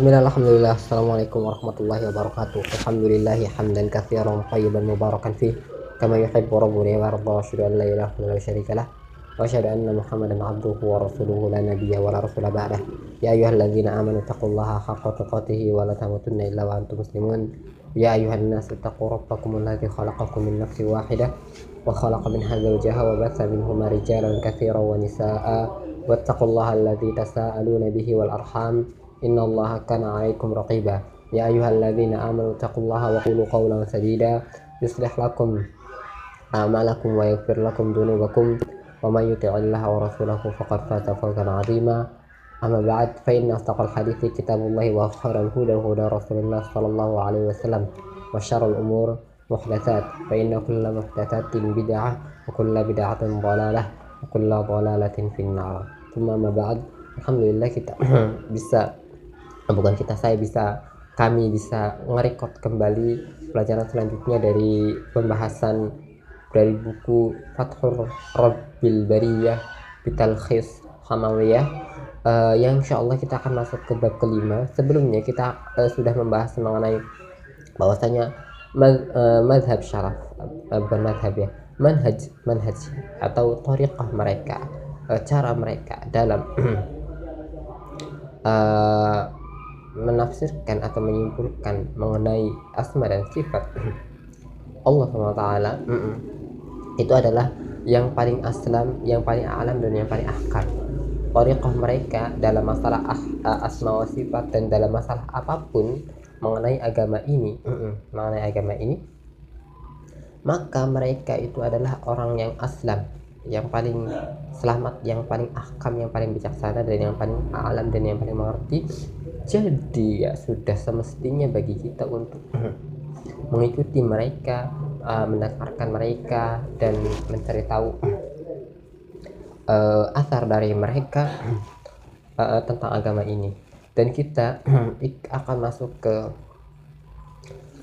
Bismillah, alhamdulillah, assalamualaikum warahmatullahi wabarakatuh. Alhamdulillahi hamdan katsiran tayyiban mubarakan fih kama yuhibbu rabbuna wa yarda asyhadu an la ilaha illallah wa syarika lah wa asyhadu anna muhammadan abduhu wa rasuluhu la nabiyya wa la rasula ba'dah. Ya ayyuhalladzina amanu taqullaha haqqa tuqatih wa la tamutunna illa wa antum muslimun. Ya ayyuhan nas ittaqu rabbakum alladzi khalaqakum min nafsin wahidah wa khalaqa minha zawjaha wa batha minhuma rijalan katsiran wa nisaa'a wattaqullaha alladzi tasaaluna إن الله كان عليكم رقيبا. يا أيها الذين آمنوا اتقوا الله وقولوا قولا سديدا. يصلح لكم أعمالكم ويغفر لكم ذنوبكم. ومن يطع الله ورسوله فقد فات فوزا عظيما. أما بعد فإن أصدق الحديث كتاب الله وأخر الهدى هدى رسول الله صلى الله عليه وسلم. وشر الأمور محدثات. فإن كل محدثات بدعة وكل بدعة ضلالة وكل ضلالة في النار. ثم ما بعد الحمد لله كتاب bisa bukan kita saya bisa kami bisa ngerekord kembali pelajaran selanjutnya dari pembahasan dari buku Fathur Rabbil Bariyah Bitalkhis Hamawiyah. Uh, yang insya Allah kita akan masuk ke bab kelima. Sebelumnya kita uh, sudah membahas mengenai bahwasanya mad, uh, madhab syaraf uh, bukan ya manhaj manhaj atau tariqah mereka uh, cara mereka dalam uh, menafsirkan atau menyimpulkan mengenai asma dan sifat Allah SWT mm -mm, itu adalah yang paling aslam, yang paling alam dan yang paling akal. Tariqah mereka dalam masalah ah, asma wa sifat dan dalam masalah apa pun mengenai agama ini, mm -mm, mengenai agama ini, maka mereka itu adalah orang yang aslam, yang paling selamat, yang paling ahkam, yang paling bijaksana dan yang paling alam dan yang paling mengerti jadi ya sudah semestinya bagi kita untuk mengikuti mereka uh, mendengarkan mereka dan mencari tahu uh, asar dari mereka uh, tentang agama ini. Dan kita akan masuk ke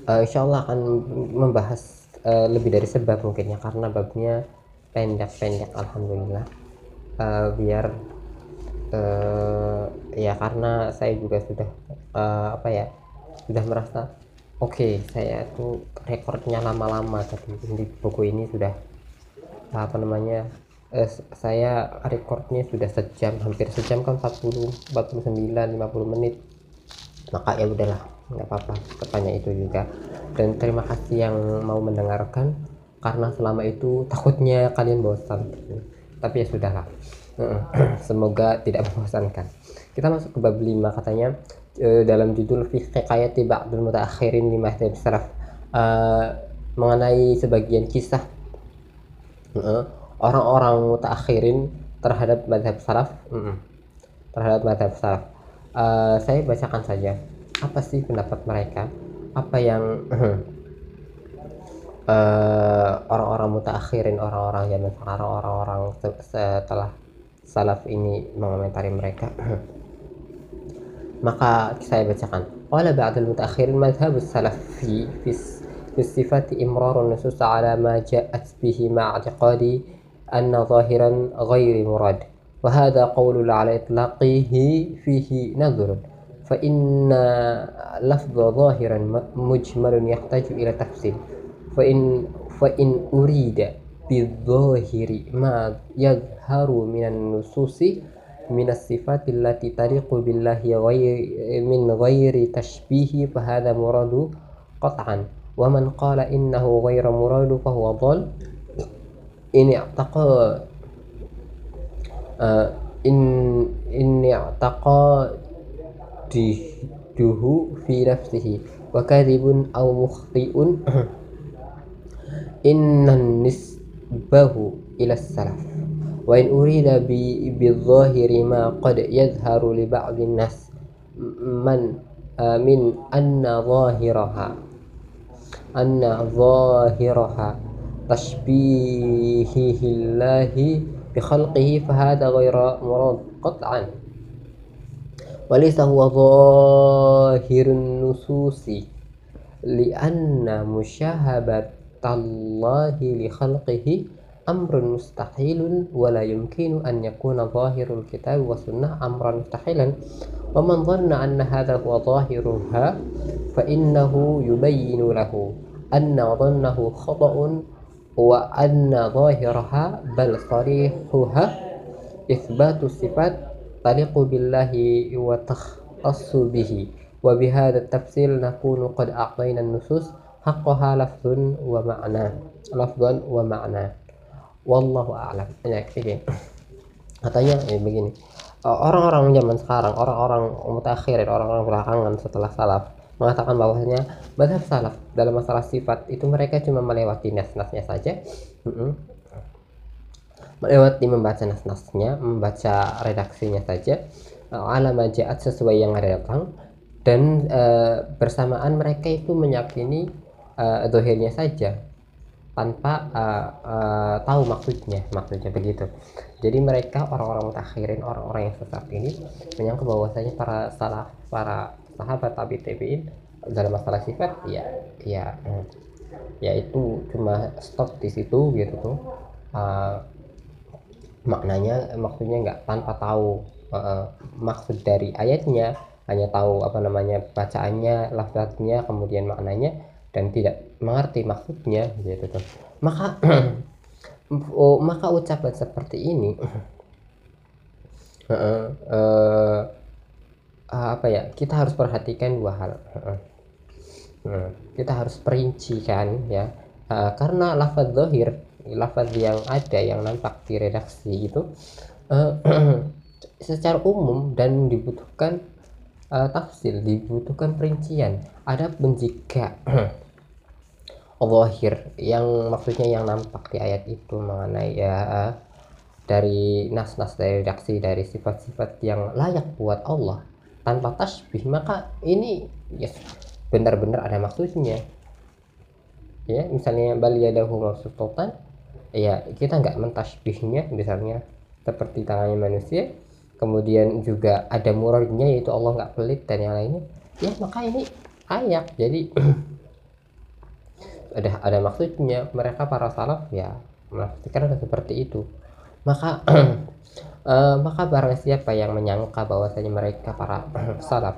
uh, insya Allah akan membahas uh, lebih dari sebab mungkin ya karena babnya pendek-pendek alhamdulillah. Uh, biar uh, ya karena saya juga sudah uh, apa ya sudah merasa oke okay, saya tuh rekornya lama-lama tapi di buku ini sudah apa namanya uh, saya rekornya sudah sejam hampir sejam kan 40 49 50 menit. Maka ya udahlah nggak apa-apa katanya itu juga. Dan terima kasih yang mau mendengarkan karena selama itu takutnya kalian bosan. Tapi ya sudahlah semoga tidak membosankan. Kita masuk ke bab 5 katanya e, dalam judul fi hikayati ba'dul mutaakhirin lima salaf e, mengenai sebagian kisah orang-orang e, mutaakhirin terhadap madhab salaf terhadap madhab salaf. E, saya bacakan saja. Apa sih pendapat mereka? Apa yang orang-orang uh, mutakhirin orang-orang yang orang-orang setelah salaf ini mengomentari mereka maka saya bacakan qala ba'd al-mutaakhirin madhhab salaf fi fi في الصفات إمرار النصوص على ما جاءت به مع اعتقاد أن ظاهرا غير مراد وهذا قول على إطلاقه فيه نظر فإن لفظ ظاهرا مجمل يحتاج إلى تفصيل فإن فإن أريد bidzohiri ma yadharu minan nususi minas sifatil lati tariqu billahi ghairi min ghairi tashbihi fa hadha muradu qat'an wa man qala innahu ghairu muradu fa huwa dhal in i'taqa in in i'taqa duhu fi nafsihi wa kadhibun aw mukhti'un innan nis النسبة إلى السلف. وإن أريد بالظاهر ما قد يظهر لبعض الناس من من أن ظاهرها أن ظاهرها تشبيه الله بخلقه فهذا غير مراد قطعا. وليس هو ظاهر النصوص لأن مشاهبة الله لخلقه أمر مستحيل ولا يمكن أن يكون ظاهر الكتاب والسنة أمرا مستحيلا. ومن ظن أن هذا هو ظاهرها فإنه يبين له أن ظنه خطأ وأن ظاهرها بل صريحها إثبات الصفات تليق بالله وتختص به. وبهذا التفسير نكون قد أعطينا النصوص haqqaha lafzun wa ma'na. Lafzan wa ma'na. Wallahu a'lam. Ya begini katanya eh, begini. Orang-orang zaman sekarang orang-orang mutakhirin orang-orang belakangan setelah salaf mengatakan bahwasanya madhab salaf dalam masalah sifat itu mereka cuma melewati nas-nasnya saja. Melewati membaca nas-nasnya membaca redaksinya saja. Alama ja'at sesuai yang ada datang dan e, bersamaan mereka itu meyakini e, dohirnya saja tanpa uh, uh, tahu maksudnya maksudnya begitu. Jadi mereka orang-orang mutakhirin orang-orang yang sesat ini menyangka bahwasanya para salah para sahabat tabi tabiin dalam masalah sifat ya ya ya itu cuma stop di situ gitu tuh. Uh, maknanya maksudnya nggak tanpa tahu uh, maksud dari ayatnya hanya tahu apa namanya bacaannya lafaznya kemudian maknanya dan tidak mengerti maksudnya gitu tuh. Maka oh, maka ucapan seperti ini uh, uh, uh, apa ya kita harus perhatikan dua hal uh, uh, kita harus perincikan ya. Uh, karena lafaz zahir lafaz yang ada yang nampak di redaksi itu uh, secara umum dan dibutuhkan uh, tafsir dibutuhkan perincian. Adapun jika zahir yang maksudnya yang nampak di ayat itu mengenai ya dari nas-nas dari redaksi dari sifat-sifat yang layak buat Allah. Tanpa tasbih maka ini ya benar-benar ada maksudnya. Ya misalnya baliyadahu maksudatan ya kita nggak mentasbihnya misalnya seperti tangannya manusia kemudian juga ada muradnya yaitu Allah nggak pelit dan yang lainnya. Ya maka ini ayak jadi ada ada maksudnya. Mereka para salaf ya menafsirkan seperti itu. Maka uh, maka barang siapa yang menyangka bahwasanya mereka para salaf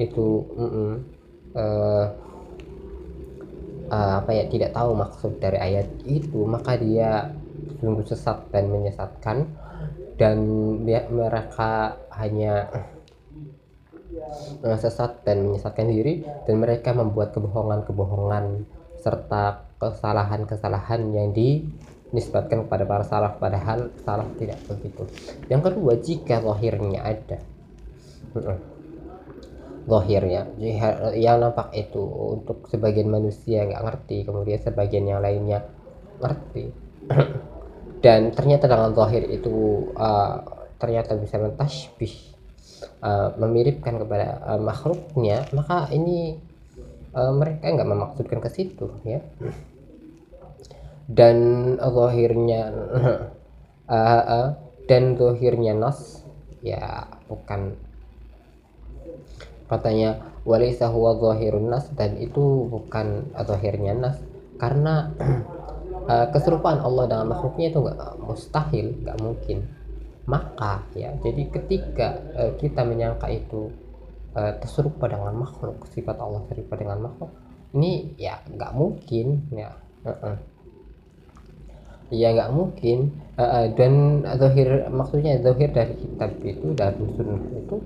itu mm -mm, uh, uh, apa ya tidak tahu maksud dari ayat itu maka dia sungguh sesat dan menyesatkan. Dan dia, mereka hanya sesat dan menyesatkan diri dan mereka membuat kebohongan-kebohongan serta kesalahan-kesalahan yang dinisbatkan kepada para salaf padahal salaf tidak begitu. Yang kedua jika lahirnya ada. Lahirnya yang nampak itu untuk sebagian manusia nggak ngerti kemudian sebagian yang lainnya ngerti. Dan ternyata dengan zahir itu uh, ternyata bisa mentasbih uh, memiripkan kepada uh, makhluknya maka ini uh, mereka nggak memaksudkan ke situ ya. Dan zahirnya uh, uh, dan zahirnya nas ya bukan. Katanya walaysa huwa zahirun nas dan itu bukan zahirnya nas. Karena uh, keserupaan Allah dengan makhluknya itu nggak mustahil nggak mungkin. Maka ya jadi ketika uh, kita menyangka itu uh, terserupa dengan makhluk sifat Allah serupa dengan makhluk. Ini ya nggak mungkin ya. Uh -uh. ya nggak mungkin. Uh, uh, dan zahir maksudnya zahir dari kitab itu dari sunnah itu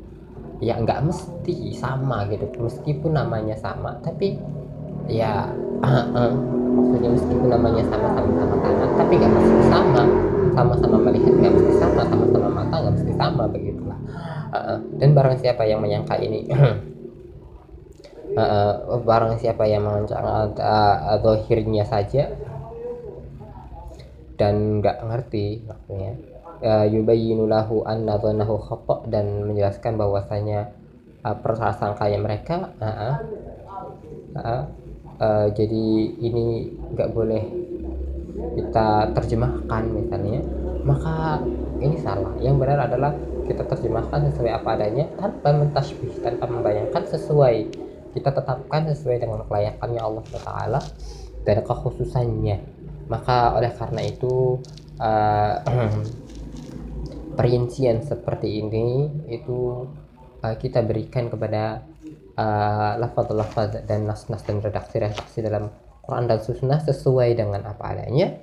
ya nggak mesti sama gitu. Meskipun namanya sama tapi ya uh, uh, maksudnya meskipun namanya sama sama-sama tangan tapi nggak mesti sama. Sama-sama melihat nggak mesti sama sama-sama mata nggak mesti sama begitulah dan barang siapa yang menyangka ini? Uh, barang siapa yang mengancam uh, uh, saja? Dan nggak ngerti maksudnya. Uh, yubayyinu lahu anna dhanahu khata dan menjelaskan bahwasanya uh, prasangkanya mereka uh, uh, uh, uh, jadi ini nggak boleh kita terjemahkan misalnya. Maka ini salah. Yang benar adalah kita terjemahkan sesuai apa adanya tanpa mentasbih tanpa membayangkan sesuai. Kita tetapkan sesuai dengan kelayakannya Allah Taala dan kekhususannya. Maka oleh karena itu uh, perincian seperti ini itu uh, kita berikan kepada uh, lafaz-lafaz dan nas-nas dan redaksi-redaksi dalam Quran dan Sunnah sesuai dengan apa adanya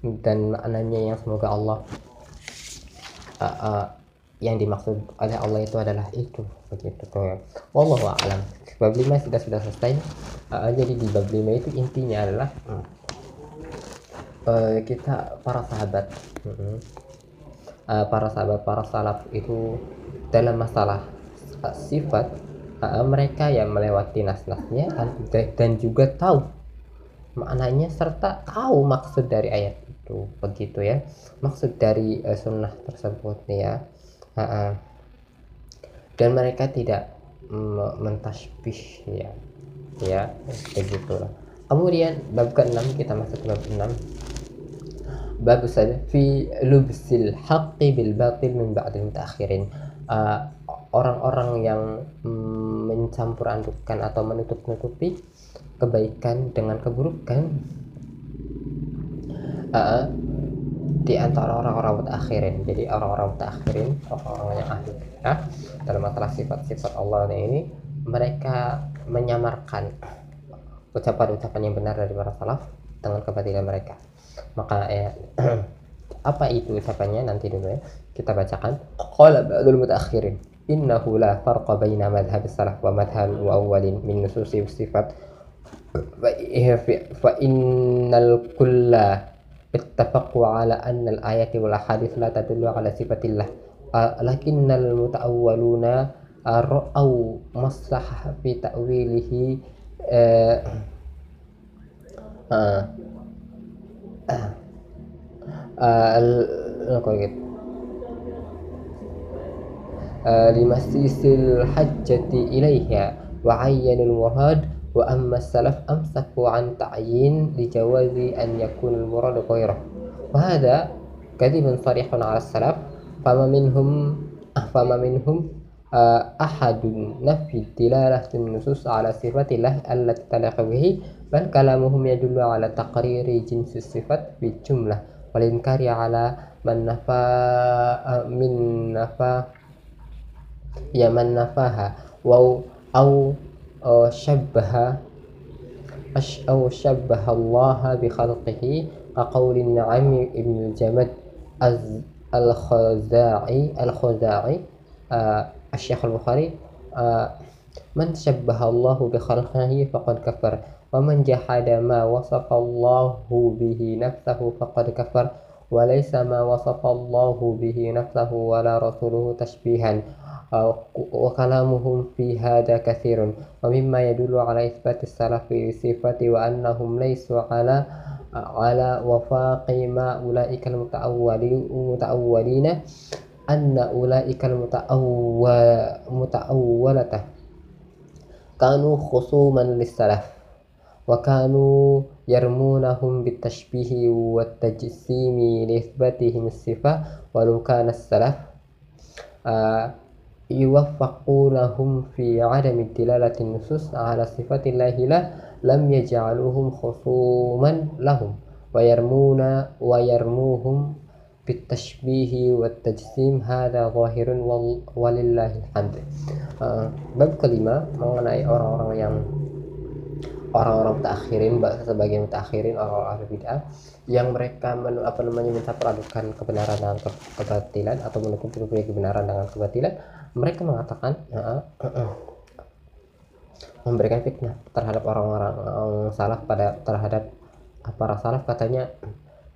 dan maknanya yang semoga Allah uh, uh, yang dimaksud oleh Allah itu adalah itu begitu. Tuh Wallahu a'lam. Bab 5 sudah sudah selesai. Uh, jadi di bab 5 itu intinya adalah uh, kita para sahabat uh, para sahabat para salaf itu dalam masalah uh, sifat uh, mereka yang melewati nas-nasnya dan, juga tahu maknanya serta tahu maksud dari ayat itu begitu ya. Maksud dari uh, sunnah tersebut ya uh, dan mereka tidak mentasbih ya. Ya begitulah kemudian bab ke-6 kita masuk ke bab 6 bab saja fi lubsil haqqi bil batil min ba'dil mutaakhirin uh, orang-orang yang mm, mencampur adukkan atau menutup-nutupi kebaikan dengan keburukan uh, di antara orang-orang mutakhirin. Jadi orang-orang mutakhirin orang-orang yang ahli ya dalam masalah sifat-sifat Allah ini mereka menyamarkan ucapan-ucapan yang benar dari para salaf dengan kebatilan mereka. Maka ya, apa itu ucapannya? Nanti dulu ya. Kita bacakan. Qala ba'dul mutakhirin innahu la farqa baina madhhab salaf wa madhhab awwalin min nususi sifat. Fa innal kulla اتفقوا على أن الآيات والأحاديث لا تدل على صفة الله. لكن المتأولون رأوا مصلحة في تأويله لمسيس الحجة إليها وعين المراد wa amma salaf amsaku an ta'yin li jawazi an yakun al murad ghairah wa hadha kadhibun sarihun ala salaf fama minhum ah, fama minhum uh, ahadun nafi dilalatin nusus ala sifatillah allati talaqa bihi bal kalamuhum yadullu ala taqriri jinsi sifat bi jumlah. Wal inkari ala man nafa uh, min nafa ya man nafaha wa au أو شبه أو شبه الله بخلقه كقول النعم ابن الجمد الخزاعي الخزاعي. الشيخ البخاري. من شبه الله بخلقه فقد كفر ومن جحد ما وصف الله به نفسه فقد كفر وليس ما وصف الله به نفسه ولا رسوله تشبيها. وكلامهم في هذا كثير. ومما يدل على إثبات السلف صفة وأنهم ليسوا على على وفاق ما أولئك المتأولين أن أولئك المتأولة كانوا خصوما للسلف وكانوا يرمونهم بالتشبيه والتجسيم لإثباتهم الصفة. ولو كان السلف آه yuwaffaqu lahum fi adami tilalati nusus ala sifatillahi la lam yaj'aluhum khusuman lahum wa yarmuna wa yarmuhum bitashbihi wa tajsim hadha zahirun walillahi hamd. Uh, bab kelima mengenai orang-orang yang orang-orang takhirin sebagian takhirin orang-orang bid'ah yang mereka men, apa namanya mencampur adukan kebenaran dengan ke, kebatilan atau menutupi kebenaran dengan kebatilan mereka mengatakan ya, memberikan fitnah terhadap orang-orang salaf pada terhadap para salaf. Katanya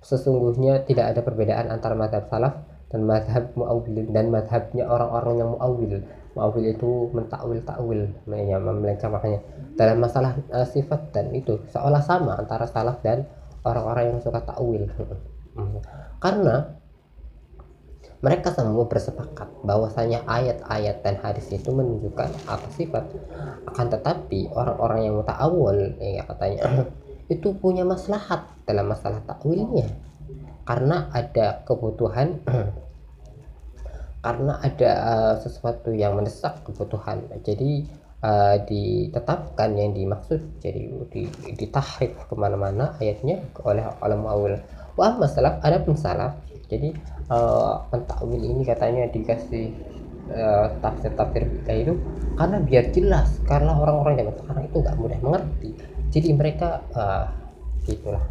sesungguhnya tidak ada perbedaan antara madhab salaf dan madhab muawil dan madhabnya orang-orang yang muawil muawil itu mentakwil takwil ya, melenceng makanya dalam masalah uh, sifat dan itu seolah sama antara salaf dan orang-orang yang suka takwil. Karena mereka semua bersepakat bahwasanya ayat-ayat dan hadis itu menunjukkan apa sifat. Akan tetapi orang-orang yang muta'awwal ya katanya itu punya maslahat dalam masalah takwilnya. Karena ada kebutuhan karena ada uh, sesuatu yang mendesak kebutuhan. Jadi uh, ditetapkan yang dimaksud. Jadi di, ditahrif ke mana-mana ayatnya oleh oleh muawil wah masalah ada pun salah jadi uh, ini katanya dikasih uh, tafsir-tafsir itu karena biar jelas karena orang-orang zaman sekarang itu nggak mudah mengerti. Jadi mereka uh, gitulah.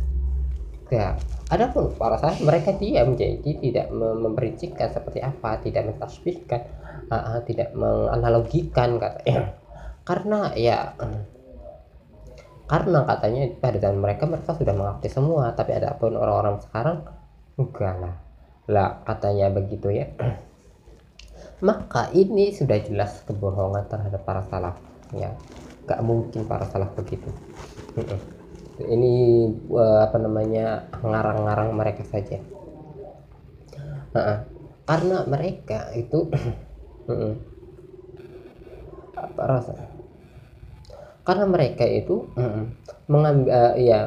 Ya adapun para sahabat mereka diam. Jadi tidak mempericikkan seperti apa tidak mentasbihkan uh, uh, tidak menganalogikan katanya karena ya karena katanya pada zaman mereka mereka sudah mengerti semua. Tapi ada pun orang-orang sekarang enggak lah lah katanya begitu ya. Maka ini sudah jelas kebohongan terhadap para salaf ya gak mungkin para salaf begitu. Ini uh, apa namanya ngarang-ngarang mereka saja. Karena mereka itu apa rasa? Karena mereka itu mengambil uh, ya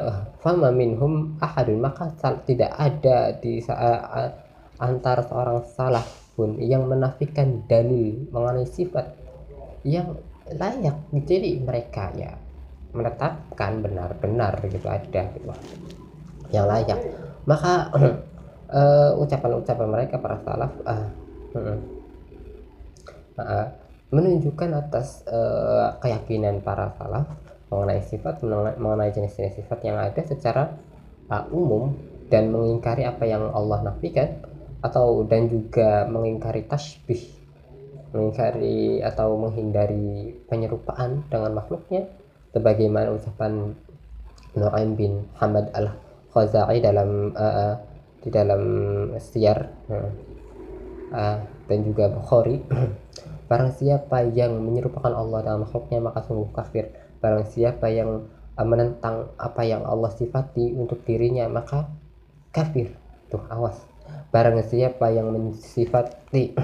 fama minhum ahadun maka tidak ada di uh, antara seorang salaf pun yang menafikan dalil mengenai sifat yang layak. Jadi mereka ya menetapkan benar-benar gitu ada gitu. Yang layak. Maka ucapan-ucapan uh, mereka para salaf uh, uh, uh, menunjukkan atas uh, keyakinan para salaf mengenai sifat mengenai jenis-jenis sifat yang ada secara uh, umum dan mengingkari apa yang Allah nafikan atau dan juga mengingkari tasbih. Mengingkari atau menghindari penyerupaan dengan makhluknya. Sebagaimana ucapan Nu'aim bin Hamad al-Khazai dalam uh, di dalam siar uh, uh, dan juga Bukhari. Barang siapa yang menyerupakan Allah dalam makhluknya maka sungguh kafir. Barang siapa yang uh, menentang apa yang Allah sifati untuk dirinya maka kafir. Tuh awas barang siapa yang mensifati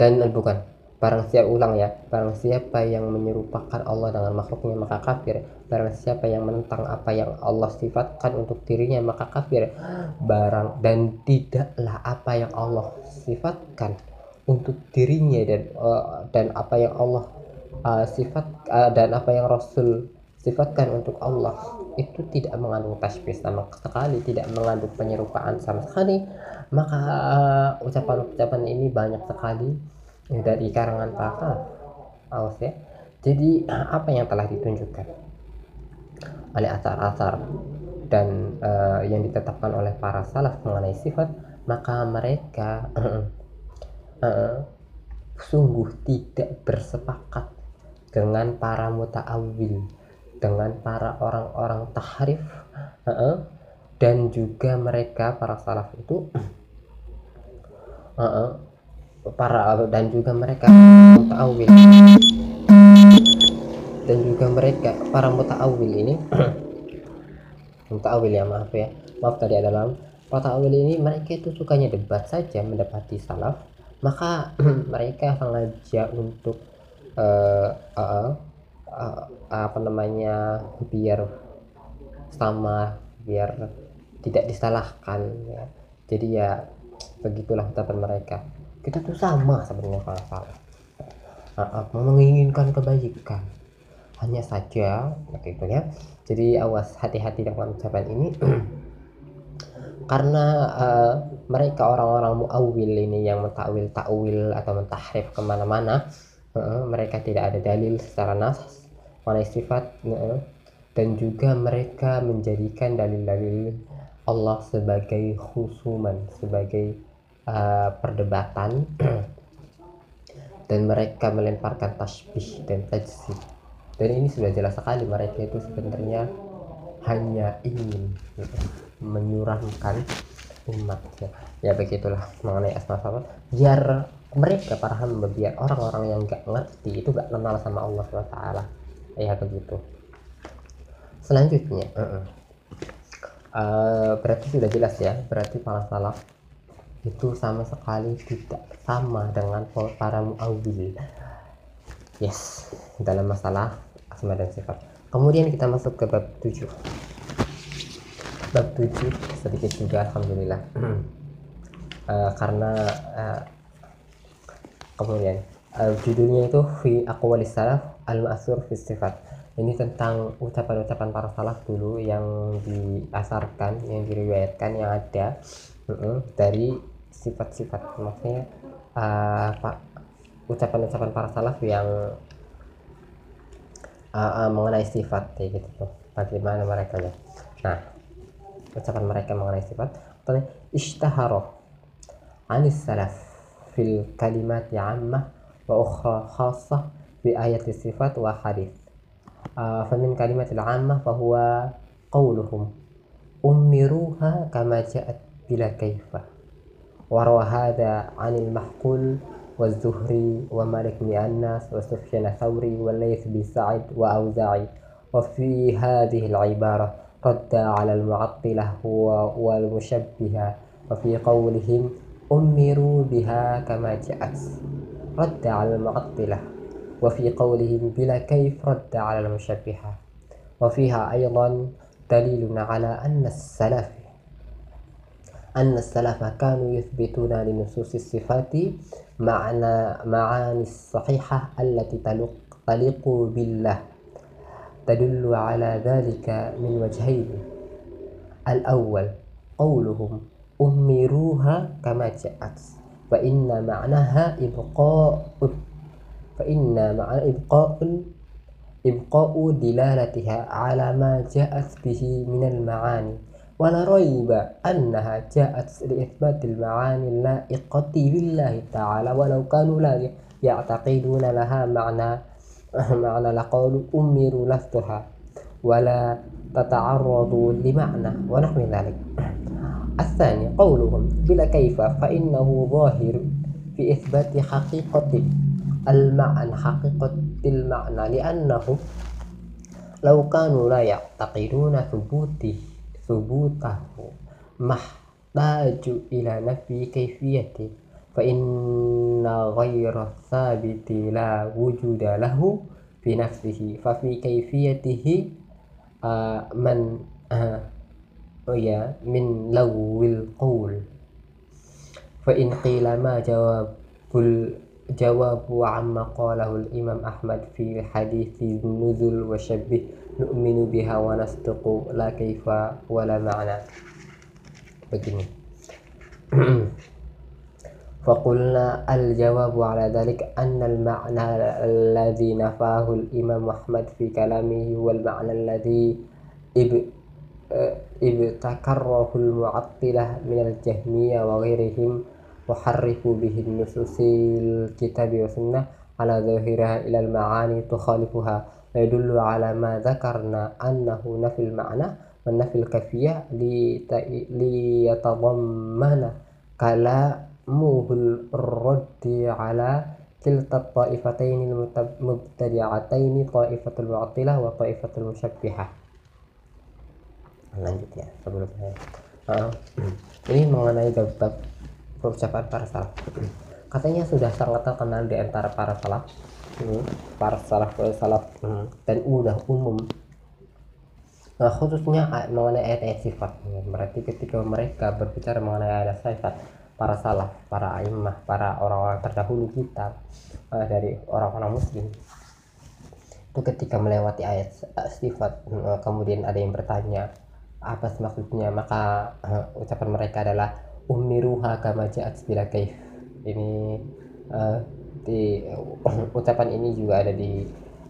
dan bukan barang siapa ulang ya. Barang siapa yang menyerupakan Allah dengan makhluknya maka kafir. Barang siapa yang menentang apa yang Allah sifatkan untuk dirinya maka kafir. Barang dan tidaklah apa yang Allah sifatkan untuk dirinya dan uh, dan apa yang Allah uh, sifat uh, dan apa yang Rasul sifatkan untuk Allah itu tidak mengandung tasbih sama sekali tidak mengandung penyerupaan sama sekali. Maka ucapan-ucapan ini banyak sekali dari karangan para awas ya. Jadi apa yang telah ditunjukkan oleh asar-asar dan uh, yang ditetapkan oleh para salaf mengenai sifat maka mereka uh, sungguh tidak bersepakat dengan para muta'awil dengan para orang-orang tahrif dan juga mereka para salaf itu para dan juga mereka mutaawil dan juga mereka para mutaawil ini mutaawil ya maaf ya maaf tadi ada mutaawil ini mereka itu sukanya debat saja mendapati salaf maka mereka sengaja untuk uh, uh, uh, apa namanya biar sama biar tidak disalahkan ya. Jadi ya begitulah ucapan mereka. Kita tuh sama sebenarnya kalau salah. Uh, menginginkan kebaikan. Hanya saja begitu ya. Jadi awas hati-hati dengan ucapan ini. Karena uh, mereka orang-orang muawil ini yang mentakwil takwil atau mentahrif ke mana-mana mereka tidak ada dalil secara nas mengenai sifat dan juga mereka menjadikan dalil-dalil Allah sebagai khusuman sebagai uh, perdebatan. Dan mereka melemparkan tasbih dan tajzib dan ini sudah jelas sekali mereka itu sebenarnya hanya ingin gitu, menyuramkan umat ya. begitulah mengenai asma biar mereka para hamba biar orang-orang yang nggak ngerti itu gak kenal sama Allah swt ya begitu. Selanjutnya uh -uh. Uh, berarti sudah jelas ya berarti para salaf itu sama sekali tidak sama dengan para muawil yes dalam masalah asma dan sifat. Kemudian kita masuk ke bab 7 bab 7 sedikit juga alhamdulillah. Uh, karena uh, kemudian uh, judulnya itu fi aqwali salaf al ma'sur fi sifat. Ini tentang ucapan-ucapan para salaf dulu yang diasarkan yang diriwayatkan yang ada uh -uh, dari sifat-sifat. Maksudnya uh, ucapan-ucapan para salaf yang uh, uh, mengenai sifat kayak gitu tuh bagaimana mereka ya nah ucapan mereka mengenai sifat ishtahara anis salaf في الكلمات عامة وأخرى خاصة في آية الصفات وحديث. آه، فمن كلمة العامة فهو قولهم أمروها كما جاءت بلا كيف. وروى هذا عن المحقول والزهري ومالك بن أنس وسفيان الثوري والليث بن سعد وأوزاعي. وفي هذه العبارة رد على المعطلة والمشبهة. وفي قولهم أمروا بها كما جاءت. رد على المعطلة. وفي قولهم بلا كيف رد على المشبهة. وفيها أيضا دليل على أن السلف أن السلف كانوا يثبتون لنصوص الصفات معنى معاني الصحيحة التي تليق بالله. تدل على ذلك من وجهين. الأول قولهم أمروها كما جاءت. فإن معناها إبقاء فإن معنى إبقاء إبقاء دلالتها على ما جاءت به من المعاني. ولا ريب أنها جاءت لإثبات المعاني اللائقة بالله تعالى. ولو كانوا لا يعتقدون لها معنى معنى لقول أمروا لفتها ولا تتعرضوا لمعنى ونحو ذلك. الثاني قولهم بلا كيف فإنه ظاهر في إثبات حقيقة المعنى حقيقة المعنى لأنه لو كانوا لا يعتقدون ثبوته ثبوته محتاج إلى نفي كيفيته فإن غير الثابت لا وجود له في نفسه ففي كيفيته آه من آه الرؤيا من لغو القول فإن قيل ما جواب؟ الجواب عما قاله الإمام أحمد في حديث النزل وشبه نؤمن بها ونصدق لا كيف ولا معنى begini فقلنا الجواب على ذلك أن المعنى الذي نفاه الإمام أحمد في كلامه هو المعنى الذي اب... آه، ابتكره المعطلة من الجهمية وغيرهم وحرفوا به النصوص الكتاب والسنة على ظاهرها إلى المعاني تخالفها ويدل على ما ذكرنا أنه نفي المعنى والنفي الكفية ليتضمن كلامه الرد على كلتا الطائفتين المبتدعتين طائفة المعطلة وطائفة المشبهة. Lanjut ya sebelumnya. Uh, ini mengenai bab ucapan para salaf. Katanya sudah sangat terkenal di antara para salaf. Hmm, para salaf salaf. Hmm, dan udah umum. Nah khususnya mengenai ayat-ayat sifat. Berarti ketika mereka berbicara mengenai ayat sifat para salaf para imam para orang-orang terdahulu kita uh, dari orang-orang muslim itu ketika melewati ayat sifat uh, kemudian ada yang bertanya apa maksudnya? Maka uh, ucapan mereka adalah umiruha kama ja'at bila kaif. Ini uh, di uh, ucapan ini juga ada di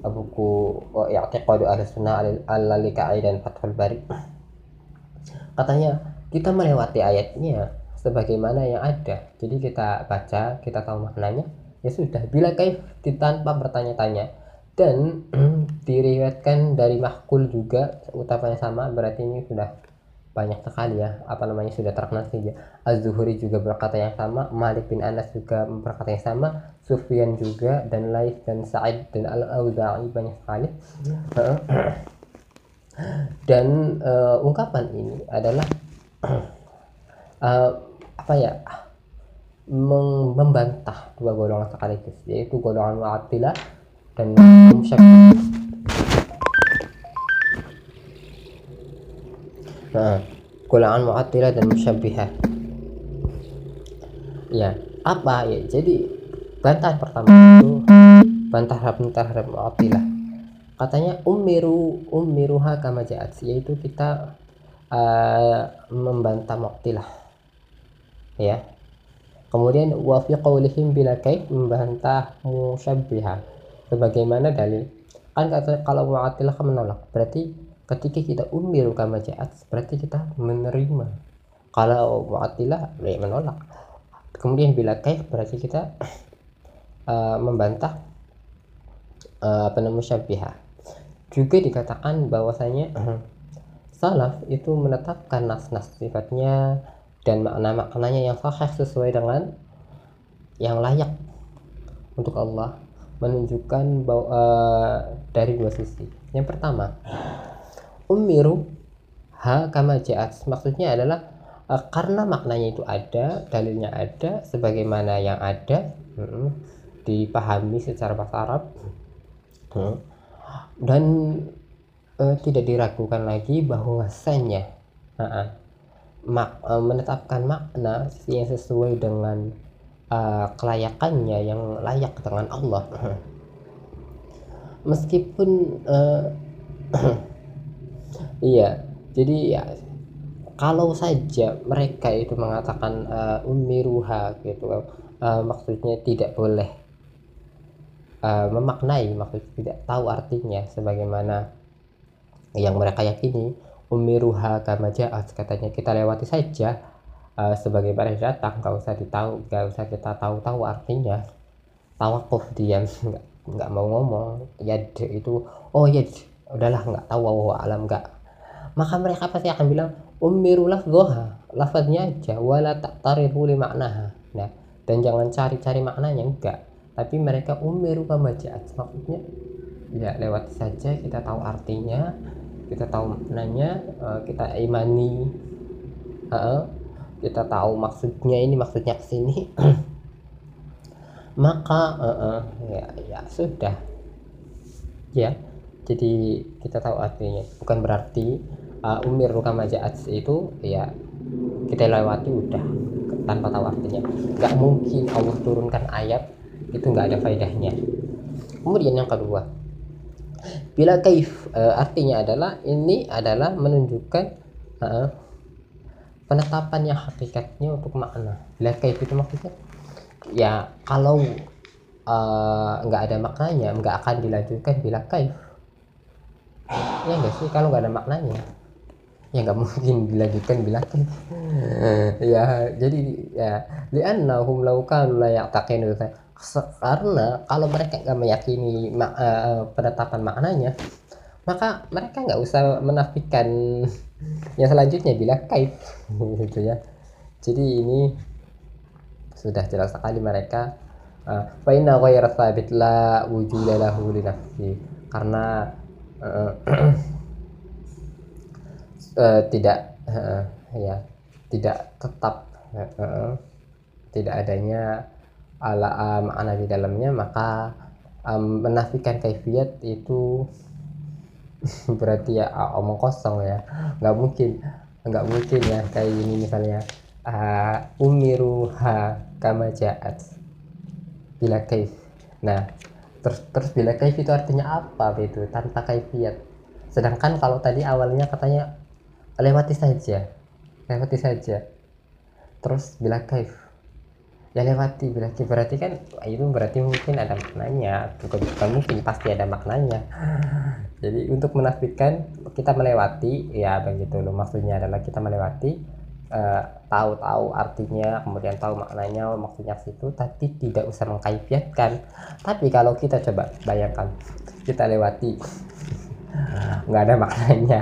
uh, buku uh, I'tiqadu Ahli Sunnah Al-Lalikai dan Fathul Bari. Katanya kita melewati ayatnya sebagaimana yang ada. Jadi kita baca kita tahu maknanya ya sudah bila kaif tanpa bertanya-tanya dan diriwayatkan dari Mahkul juga ucapannya sama berarti ini sudah banyak sekali ya apa namanya sudah terkenal saja Az-Zuhri juga berkata yang sama Malik bin Anas juga berkata yang sama Sufyan juga dan Laif dan Sa'id dan Al-Auza'i banyak sekali. Dan uh, ungkapan ini adalah uh, apa ya membantah dua golongan sekaligus yaitu golongan Mu'attilah dan Musyabbih. Nah, golongan Mu'attilah dan Musyabbihah. Ya, apa ya? Jadi bantahan pertama itu bantahan terhadap Mu'attilah katanya umiru umiruha kama ja'at yaitu kita uh, membantah Mu'attilah ya kemudian wa fi qawlihim bila kaif membantah musyabbiha sebagaimana dalil? Kan kata kalau Mu'attilah menolak berarti ketika kita umiru kama ja'at berarti kita menerima. Kalau Mu'attilah ya menolak. Kemudian bila kaif berarti kita uh, membantah uh, apa namanya syabihah juga dikatakan bahwasanya salaf itu menetapkan nas-nas sifatnya dan makna-maknanya yang sahih sesuai dengan yang layak untuk Allah menunjukkan bahwa uh, dari dua sisi. Yang pertama, umiru ha kama ja'at maksudnya adalah uh, karena maknanya itu ada, dalilnya ada sebagaimana yang ada. Hmm, dipahami secara bahasa Arab hmm. dan uh, tidak diragukan lagi bahwasanya uh, mak, menetapkan makna yang sesuai dengan uh, kelayakannya yang layak dengan Allah. Meskipun uh, iya jadi ya kalau saja mereka itu mengatakan uh, umiruha gitu uh, maksudnya tidak boleh uh, memaknai maksud tidak tahu artinya sebagaimana yang mereka yakini umiruha kama katanya kita lewati saja uh, sebagaimana datang nggak usah ditahu nggak usah kita tahu-tahu artinya. Tawakuf diam nggak nggak mau ngomong. Ya itu oh ya udahlah nggak tahu wow alam nggak. Maka mereka pasti akan bilang umirulah goha lafaznya aja wala tak tarifu maknaha nah dan jangan cari-cari maknanya enggak tapi mereka umiru pembacaan maksudnya ya lewat saja kita tahu artinya kita tahu maknanya uh, kita imani. Uh, kita tahu maksudnya ini maksudnya ke sini. Maka uh, uh, ya ya sudah. Ya jadi kita tahu artinya. Bukan berarti uh, umir kama itu ya kita lewati udah tanpa tahu artinya. Nggak mungkin Allah turunkan ayat itu nggak ada faedahnya. Kemudian yang kedua bila kaif e, artinya adalah ini adalah menunjukkan e, penetapan yang hakikatnya untuk makna. Bila kaif itu maksudnya? Ya kalau eh, nggak ada maknanya nggak akan dilanjutkan bila kaif. Ya enggak sih? Kalau nggak ada maknanya ya nggak mungkin dilanjutkan bila kaif. Ya jadi ya li'annahum law kanu la ya'taqinu karena kalau mereka nggak meyakini mak uh, penetapan maknanya maka mereka nggak usah menafikan yang selanjutnya bila kait gitu ya. Jadi ini sudah jelas sekali mereka fa inna ghayra thabit la wujuda lahu li karena uh, uh, tidak uh, ya tidak tetap uh, tidak adanya ala uh, makna di dalamnya maka um, menafikan kaifiat itu berarti ya uh, omong kosong ya. Nggak mungkin nggak mungkin ya kayak ini misalnya. Uh, umiruha kama ja'at. Bila kaif. Nah terus terus bila kaif itu artinya apa itu? Tanpa kaifiat. Sedangkan kalau tadi awalnya katanya lewati saja. Lewati saja. Terus bila kaif ya lewati berarti berarti kan itu berarti mungkin ada maknanya. Bukan bukan mungkin pasti ada maknanya. Jadi untuk menafikan kita melewati ya begitu. Loh maksudnya adalah kita melewati uh, tahu-tahu artinya kemudian tahu maknanya maksudnya situ tapi tidak usah mengkaifiatkan tapi kalau kita coba bayangkan kita lewati nggak ada maknanya.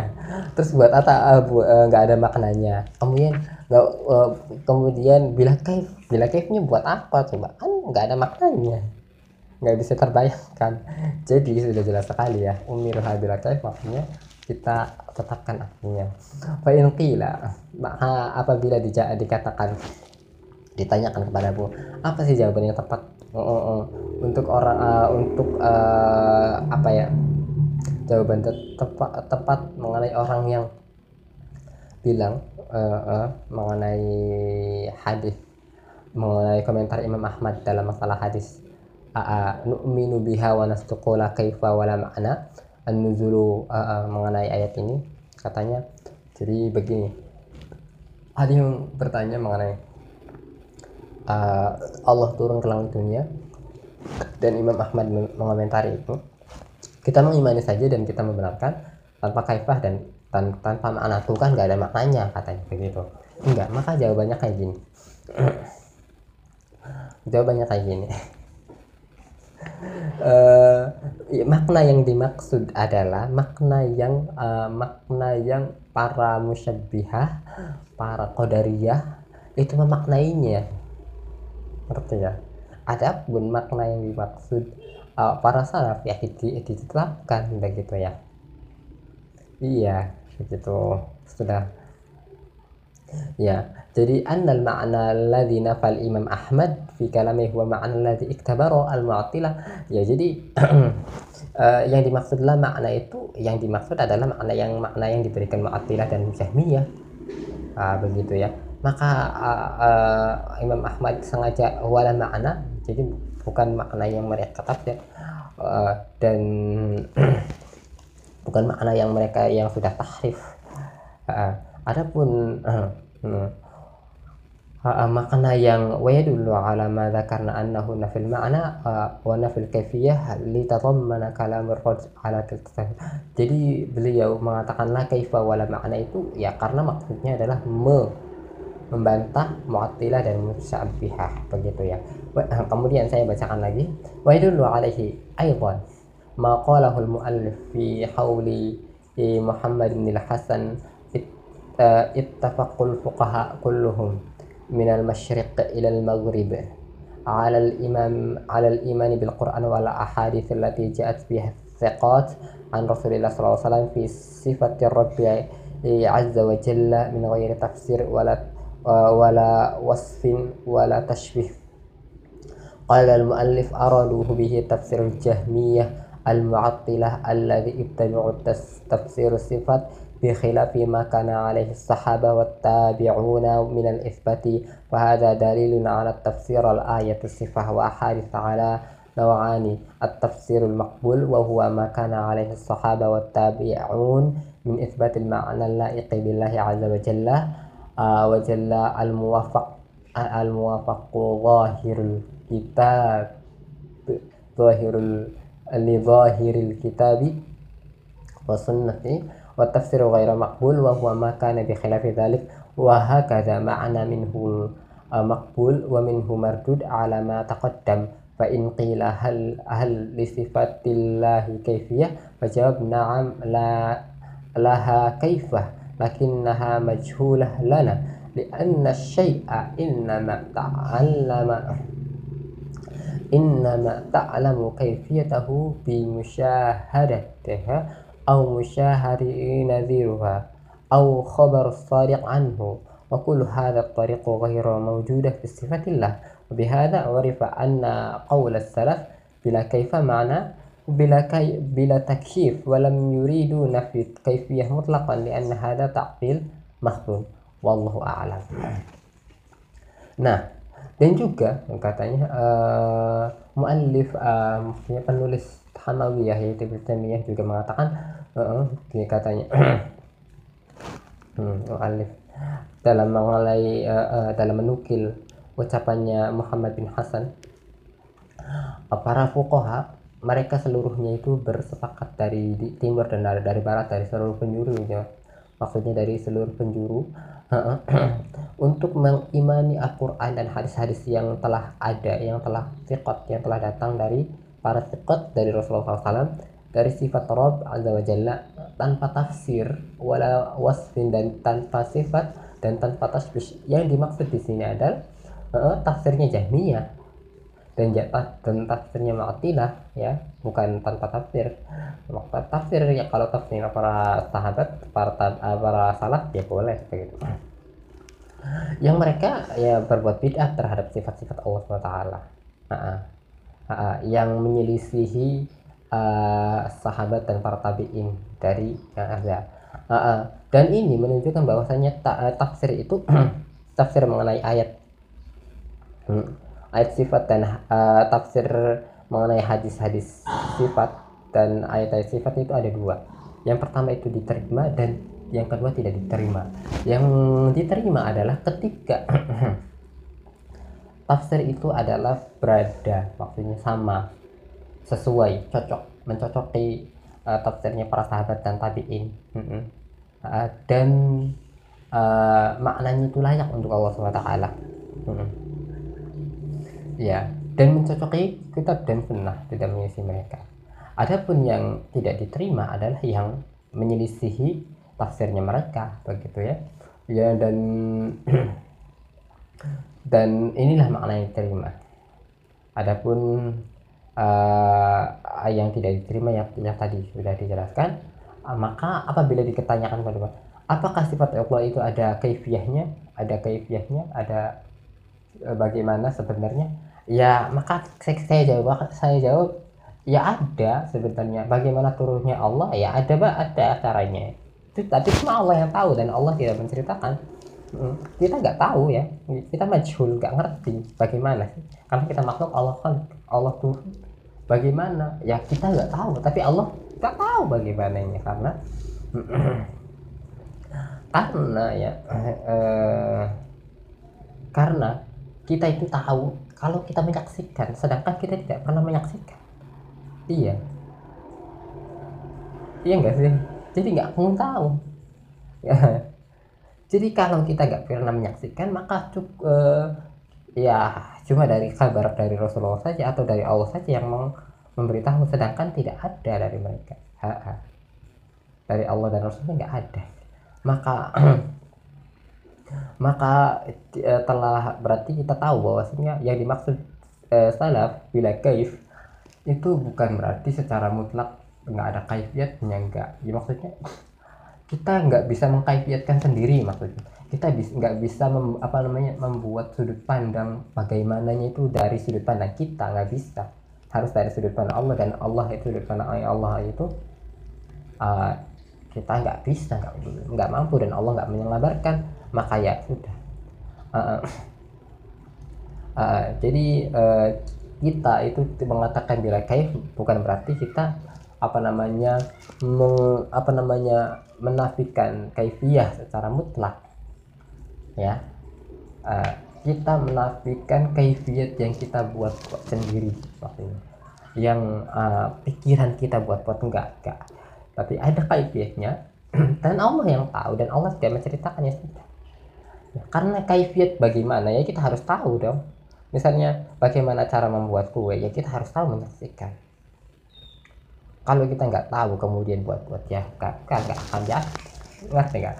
Terus buat apa? Uh, nggak ada maknanya. Kemudian nggak uh, kemudian bila kaif bila kaifnya buat apa? Coba kan nggak ada maknanya. Nggak bisa terbayangkan. Jadi sudah jelas sekali ya umir bila kaif maksudnya kita tetapkan artinya. Fa in qila maka apabila di, dikatakan ditanyakan kepada bu apa sih jawaban yang tepat? Uh, uh, uh, untuk orang uh, untuk uh, apa ya? Jawaban te tepat tepat mengenai orang yang bilang uh, uh, mengenai hadis mengenai komentar Imam Ahmad dalam masalah hadis nu'minu biha wa nastuqula kaifa wala ma'na? An-nuzulu mengenai ayat ini katanya jadi begini. Ada yang bertanya mengenai uh, Allah turun ke langit dunia dan Imam Ahmad mengomentari itu. Kita mengimani saja dan kita membenarkan tanpa kaifah dan tan tanpa makna. Tuh kan gak ada maknanya katanya begitu. Enggak maka jawabannya kayak gini jawabannya kayak gini uh, makna yang dimaksud adalah makna yang uh, makna yang para musyabbihah para qadariyah itu memaknainya. Ngerti ya? Adapun makna yang dimaksud uh, para salaf ya ditetapkan begitu ya. Iya begitu. Sudah ya jadi annal ma'na alladhi nafal Imam Ahmad fi kalamihi huwa ma'na alladhi iktabara al-mu'attilah. Ya jadi uh, yang dimaksudlah makna itu yang dimaksud adalah makna yang makna yang diberikan mu'attilah dan jahmiyah uh, begitu ya. Maka uh, uh, Imam Ahmad sengaja wala makna jadi bukan makna yang mereka tafsir. Uh, dan bukan makna yang mereka yang sudah tahrif. Uh, adapun uh, uh, uh, makna yang wayadullu ala ma dzakarna annahu nafil ma'na uh, wa nafil kaifiyah li tadammana kalam ar ala jadi beliau mengatakanlah kaifa wala makna itu ya karena maksudnya adalah me membantah Mu'attilah dan Musyabihah begitu ya. Kemudian saya bacakan lagi. Wa yadullu alaihi aidan ma qalahu al-muallif fi hawli Muhammad bin al-Hasan ittafaqul fuqaha kulluhum min al-masyriq ila al-maghrib على الإمام على الإيمان بالقرآن والأحاديث التي جاءت بها الثقات عن رسول الله صلى الله عليه وسلم في صفة الرب عز وجل من غير تفسير ولا ولا وصف ولا تشبيه. قال المؤلف أرادوه به تفسير الجهمية المعطلة الذي اتبعوا تفسير الصفات بخلاف ما كان عليه الصحابة والتابعون من الإثبات. وهذا دليل على التفسير الآية الصفة وأحاديث على نوعان التفسير المقبول وهو ما كان عليه الصحابة والتابعون من إثبات المعنى اللائق بالله عز وجل وجل الموافق الموافق ظاهر الكتاب ظاهر لظاهر الكتاب والسنة والتفسير غير مقبول وهو ما كان بخلاف ذلك وهكذا معنى منه مقبول ومنه مردود على ما تقدم. فإن قيل هل هل لصفات الله كيفية؟ فجواب نعم لا لها كيفة لكنها مجهولة لنا لأن الشيء إنما تعلم إنما تعلم كيفيته بمشاهدتها. أو مشاهدة نذيرها أو خبر الصادق عنه وكل هذا الطريق غير موجودة في صفة الله وبهذا عرف أن قول السلف بلا كيف معنى bila kay bila takyif walam yuridu nafi kaifiyah mutlaqan lian hadha ta'til mahdhum wallahu a'lam nah dan juga katanya uh, muallif uh, penulis Hanawiyah yaitu Ibnu Taimiyah juga mengatakan uh, ini katanya. Hmm, muallif dalam mengalai uh, uh, dalam menukil ucapannya Muhammad bin Hasan uh, para fuqaha mereka seluruhnya itu bersepakat dari timur dan dari, dari barat dari seluruh penjuru ya. Maksudnya dari seluruh penjuru untuk mengimani Al-Quran dan hadis-hadis yang telah ada yang telah sikot yang telah datang dari para sikot dari Rasulullah SAW dari sifat Rabb Azza wa Jalla tanpa tafsir wala wasfin dan tanpa sifat dan tanpa tasbih. Yang dimaksud di sini adalah uh, tafsirnya Jahmiyah dan jatah dan tafsirnya Mu'tazilah ya bukan tanpa tafsir. Maka tafsir ya kalau tafsir para sahabat para para salaf ya boleh begitu yang mereka ya berbuat bid'ah terhadap sifat-sifat Allah SWT uh, uh, yang menyelisihi uh, sahabat dan para tabi'in dari yang ada. Uh, uh, dan ini menunjukkan bahwasanya ta uh, tafsir itu tafsir mengenai ayat. Hmm ayat sifat dan uh, tafsir mengenai hadis-hadis sifat dan ayat-ayat sifat itu ada dua. Yang pertama itu diterima dan yang kedua tidak diterima. Yang diterima adalah ketika tafsir itu adalah berada maksudnya sama sesuai cocok mencocoki uh, tafsirnya para sahabat dan tabiin. Uh, dan uh, maknanya itu layak untuk Allah swt uh, ya dan mencocoki kitab dan sunnah tidak mengisi mereka. Adapun yang tidak diterima adalah yang menyelisihi tafsirnya mereka begitu ya. Ya dan dan inilah makna yang diterima. Adapun uh, yang tidak diterima yang, yang tadi sudah dijelaskan uh, maka apabila diketanyakan kepada apakah sifat Allah itu ada kaifiahnya ada kaifiahnya ada uh, bagaimana sebenarnya? Ya maka saya, saya jawab saya jawab ya ada sebenarnya. Bagaimana turunnya Allah? Ya ada ada caranya. Itu tapi cuma Allah yang tahu dan Allah tidak menceritakan kita nggak tahu ya. Kita majhul nggak ngerti bagaimana karena kita makhluk Allah kan Allah turun bagaimana? Ya kita nggak tahu. Tapi Allah nggak tahu bagaimananya karena karena ya eh, karena kita itu tahu kalau kita menyaksikan sedangkan kita tidak pernah menyaksikan. Iya. Iya enggak sih? Jadi nggak mau tahu. ya jadi kalau kita nggak pernah menyaksikan maka cukup eh, ya cuma dari kabar dari Rasulullah saja atau dari Allah saja yang memberitahu sedangkan tidak ada dari mereka. Ha -ha. dari Allah dan Rasulnya nggak ada. Maka maka e, telah berarti kita tahu bahwasanya yang dimaksud e, salaf bila kaif itu bukan berarti secara mutlak nggak ada kaifiatnya enggak ya maksudnya kita nggak bisa mengkaifiatkan sendiri maksudnya. Kita bis, nggak bisa mem, apa namanya membuat sudut pandang bagaimananya itu dari sudut pandang kita nggak bisa. Harus dari sudut pandang Allah dan Allah itu sudut pandang Allah itu uh, kita nggak bisa nggak nggak mampu dan Allah nggak menyelabarkan maka ya sudah. Uh, uh, jadi uh, kita itu mengatakan bila kaif bukan berarti kita apa namanya meng, apa namanya menafikan kaifiah secara mutlak ya. Uh, kita menafikan kaifiat yang kita buat, sendiri maksudnya yang uh, pikiran kita buat buat enggak enggak. Tapi ada kaifiatnya dan Allah yang tahu dan Allah tidak menceritakannya ya, karena kaifiat bagaimana? Ya kita harus tahu dong. Misalnya bagaimana cara membuat kue? Ya kita harus tahu menyaksikan kalau kita nggak tahu kemudian buat buat ya kan nggak akan jadi ngerti nggak?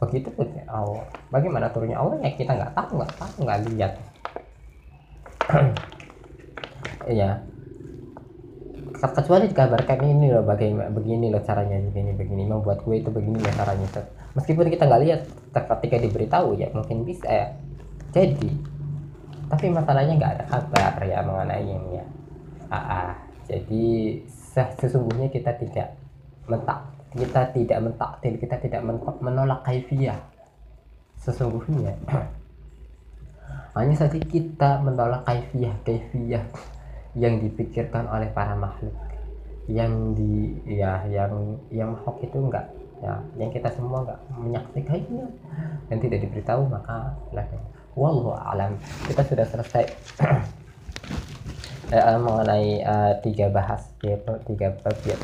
Begitu pun ya Allah. Bagaimana turunnya Allah ya kita nggak tahu nggak tahu nggak lihat. Iya. Kecuali dikabarkan ini loh bagaimana begini loh caranya begini begini. Membuat gue itu begini ya caranya meskipun kita nggak lihat ketika diberitahu ya mungkin bisa ya. Jadi tapi masalahnya nggak ada kabar ya mengenai ini ya. Ah, ah. jadi sesungguhnya kita tidak mentak kita tidak mentaktil kita tidak menolak kaifiah sesungguhnya. Hanya saja kita menolak kaifiah kaifiah yang dipikirkan oleh para makhluk. Yang di ya yang yang makhluk itu enggak ya yang kita semua enggak menyaksikannya dan tidak diberitahu maka silahkan wallahu alam. Kita sudah selesai eh, mengenai uh, tiga bahas ya tiga bab ya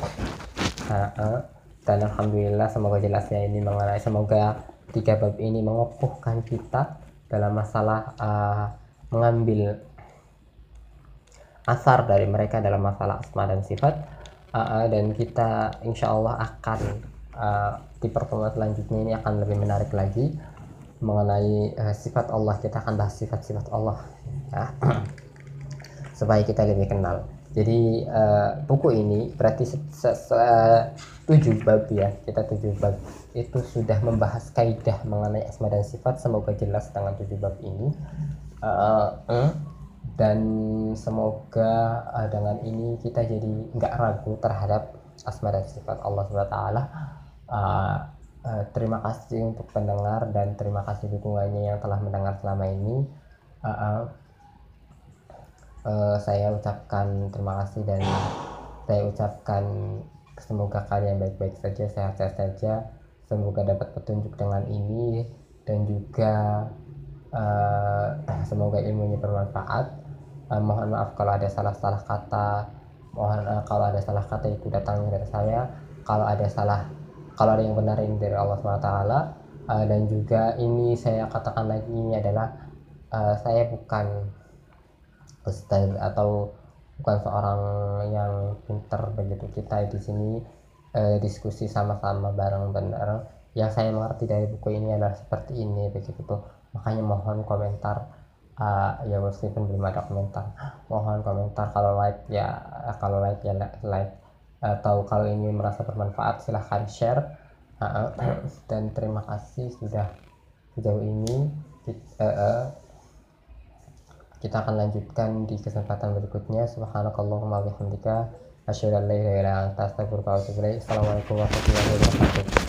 uh, uh dan alhamdulillah semoga jelasnya ini mengenai semoga tiga bab ini mengokohkan kita dalam masalah uh, mengambil asar dari mereka dalam masalah asma dan sifat uh, uh, dan kita insya Allah akan uh, di pertemuan selanjutnya ini akan lebih menarik lagi mengenai uh, sifat Allah kita akan bahas sifat-sifat Allah ya. supaya kita lebih kenal. Jadi uh, buku ini berarti tujuh bab ya kita tujuh bab. Itu sudah membahas kaidah mengenai asma dan sifat semoga jelas dengan tujuh bab ini. Uh, uh, dan semoga uh, dengan ini kita jadi nggak ragu terhadap asma dan sifat Allah swt uh, uh, terima kasih untuk pendengar dan terima kasih dukungannya yang telah mendengar selama ini. Uh, uh, uh, saya ucapkan terima kasih dan saya ucapkan semoga kalian baik-baik saja sehat-sehat saja. Semoga dapat petunjuk dengan ini dan juga uh, semoga ilmunya bermanfaat. Uh, mohon maaf kalau ada salah-salah kata. Mohon uh, kalau ada salah kata itu datangnya dari saya. Kalau ada salah kalau ada yang benar ini dari Allah SWT uh, dan juga ini saya katakan lagi ini adalah uh, saya bukan ustaz atau bukan seorang yang pinter begitu. Kita di sini uh, diskusi sama-sama bareng-bareng yang saya mengerti dari buku ini adalah seperti ini begitu. Tuh makanya mohon komentar uh, ya meskipun belum ada komentar. Mohon komentar kalau like ya kalau like ya like. Atau kalau ini merasa bermanfaat silahkan share. Uh, dan terima kasih sudah sejauh ini. Uh, uh, kita akan lanjutkan di kesempatan berikutnya. Subhanakallahumma bihamdika asyhadu an la ilaha illa anta astaghfiruka wa atubu ilaik. Assalamualaikum warahmatullahi wabarakatuh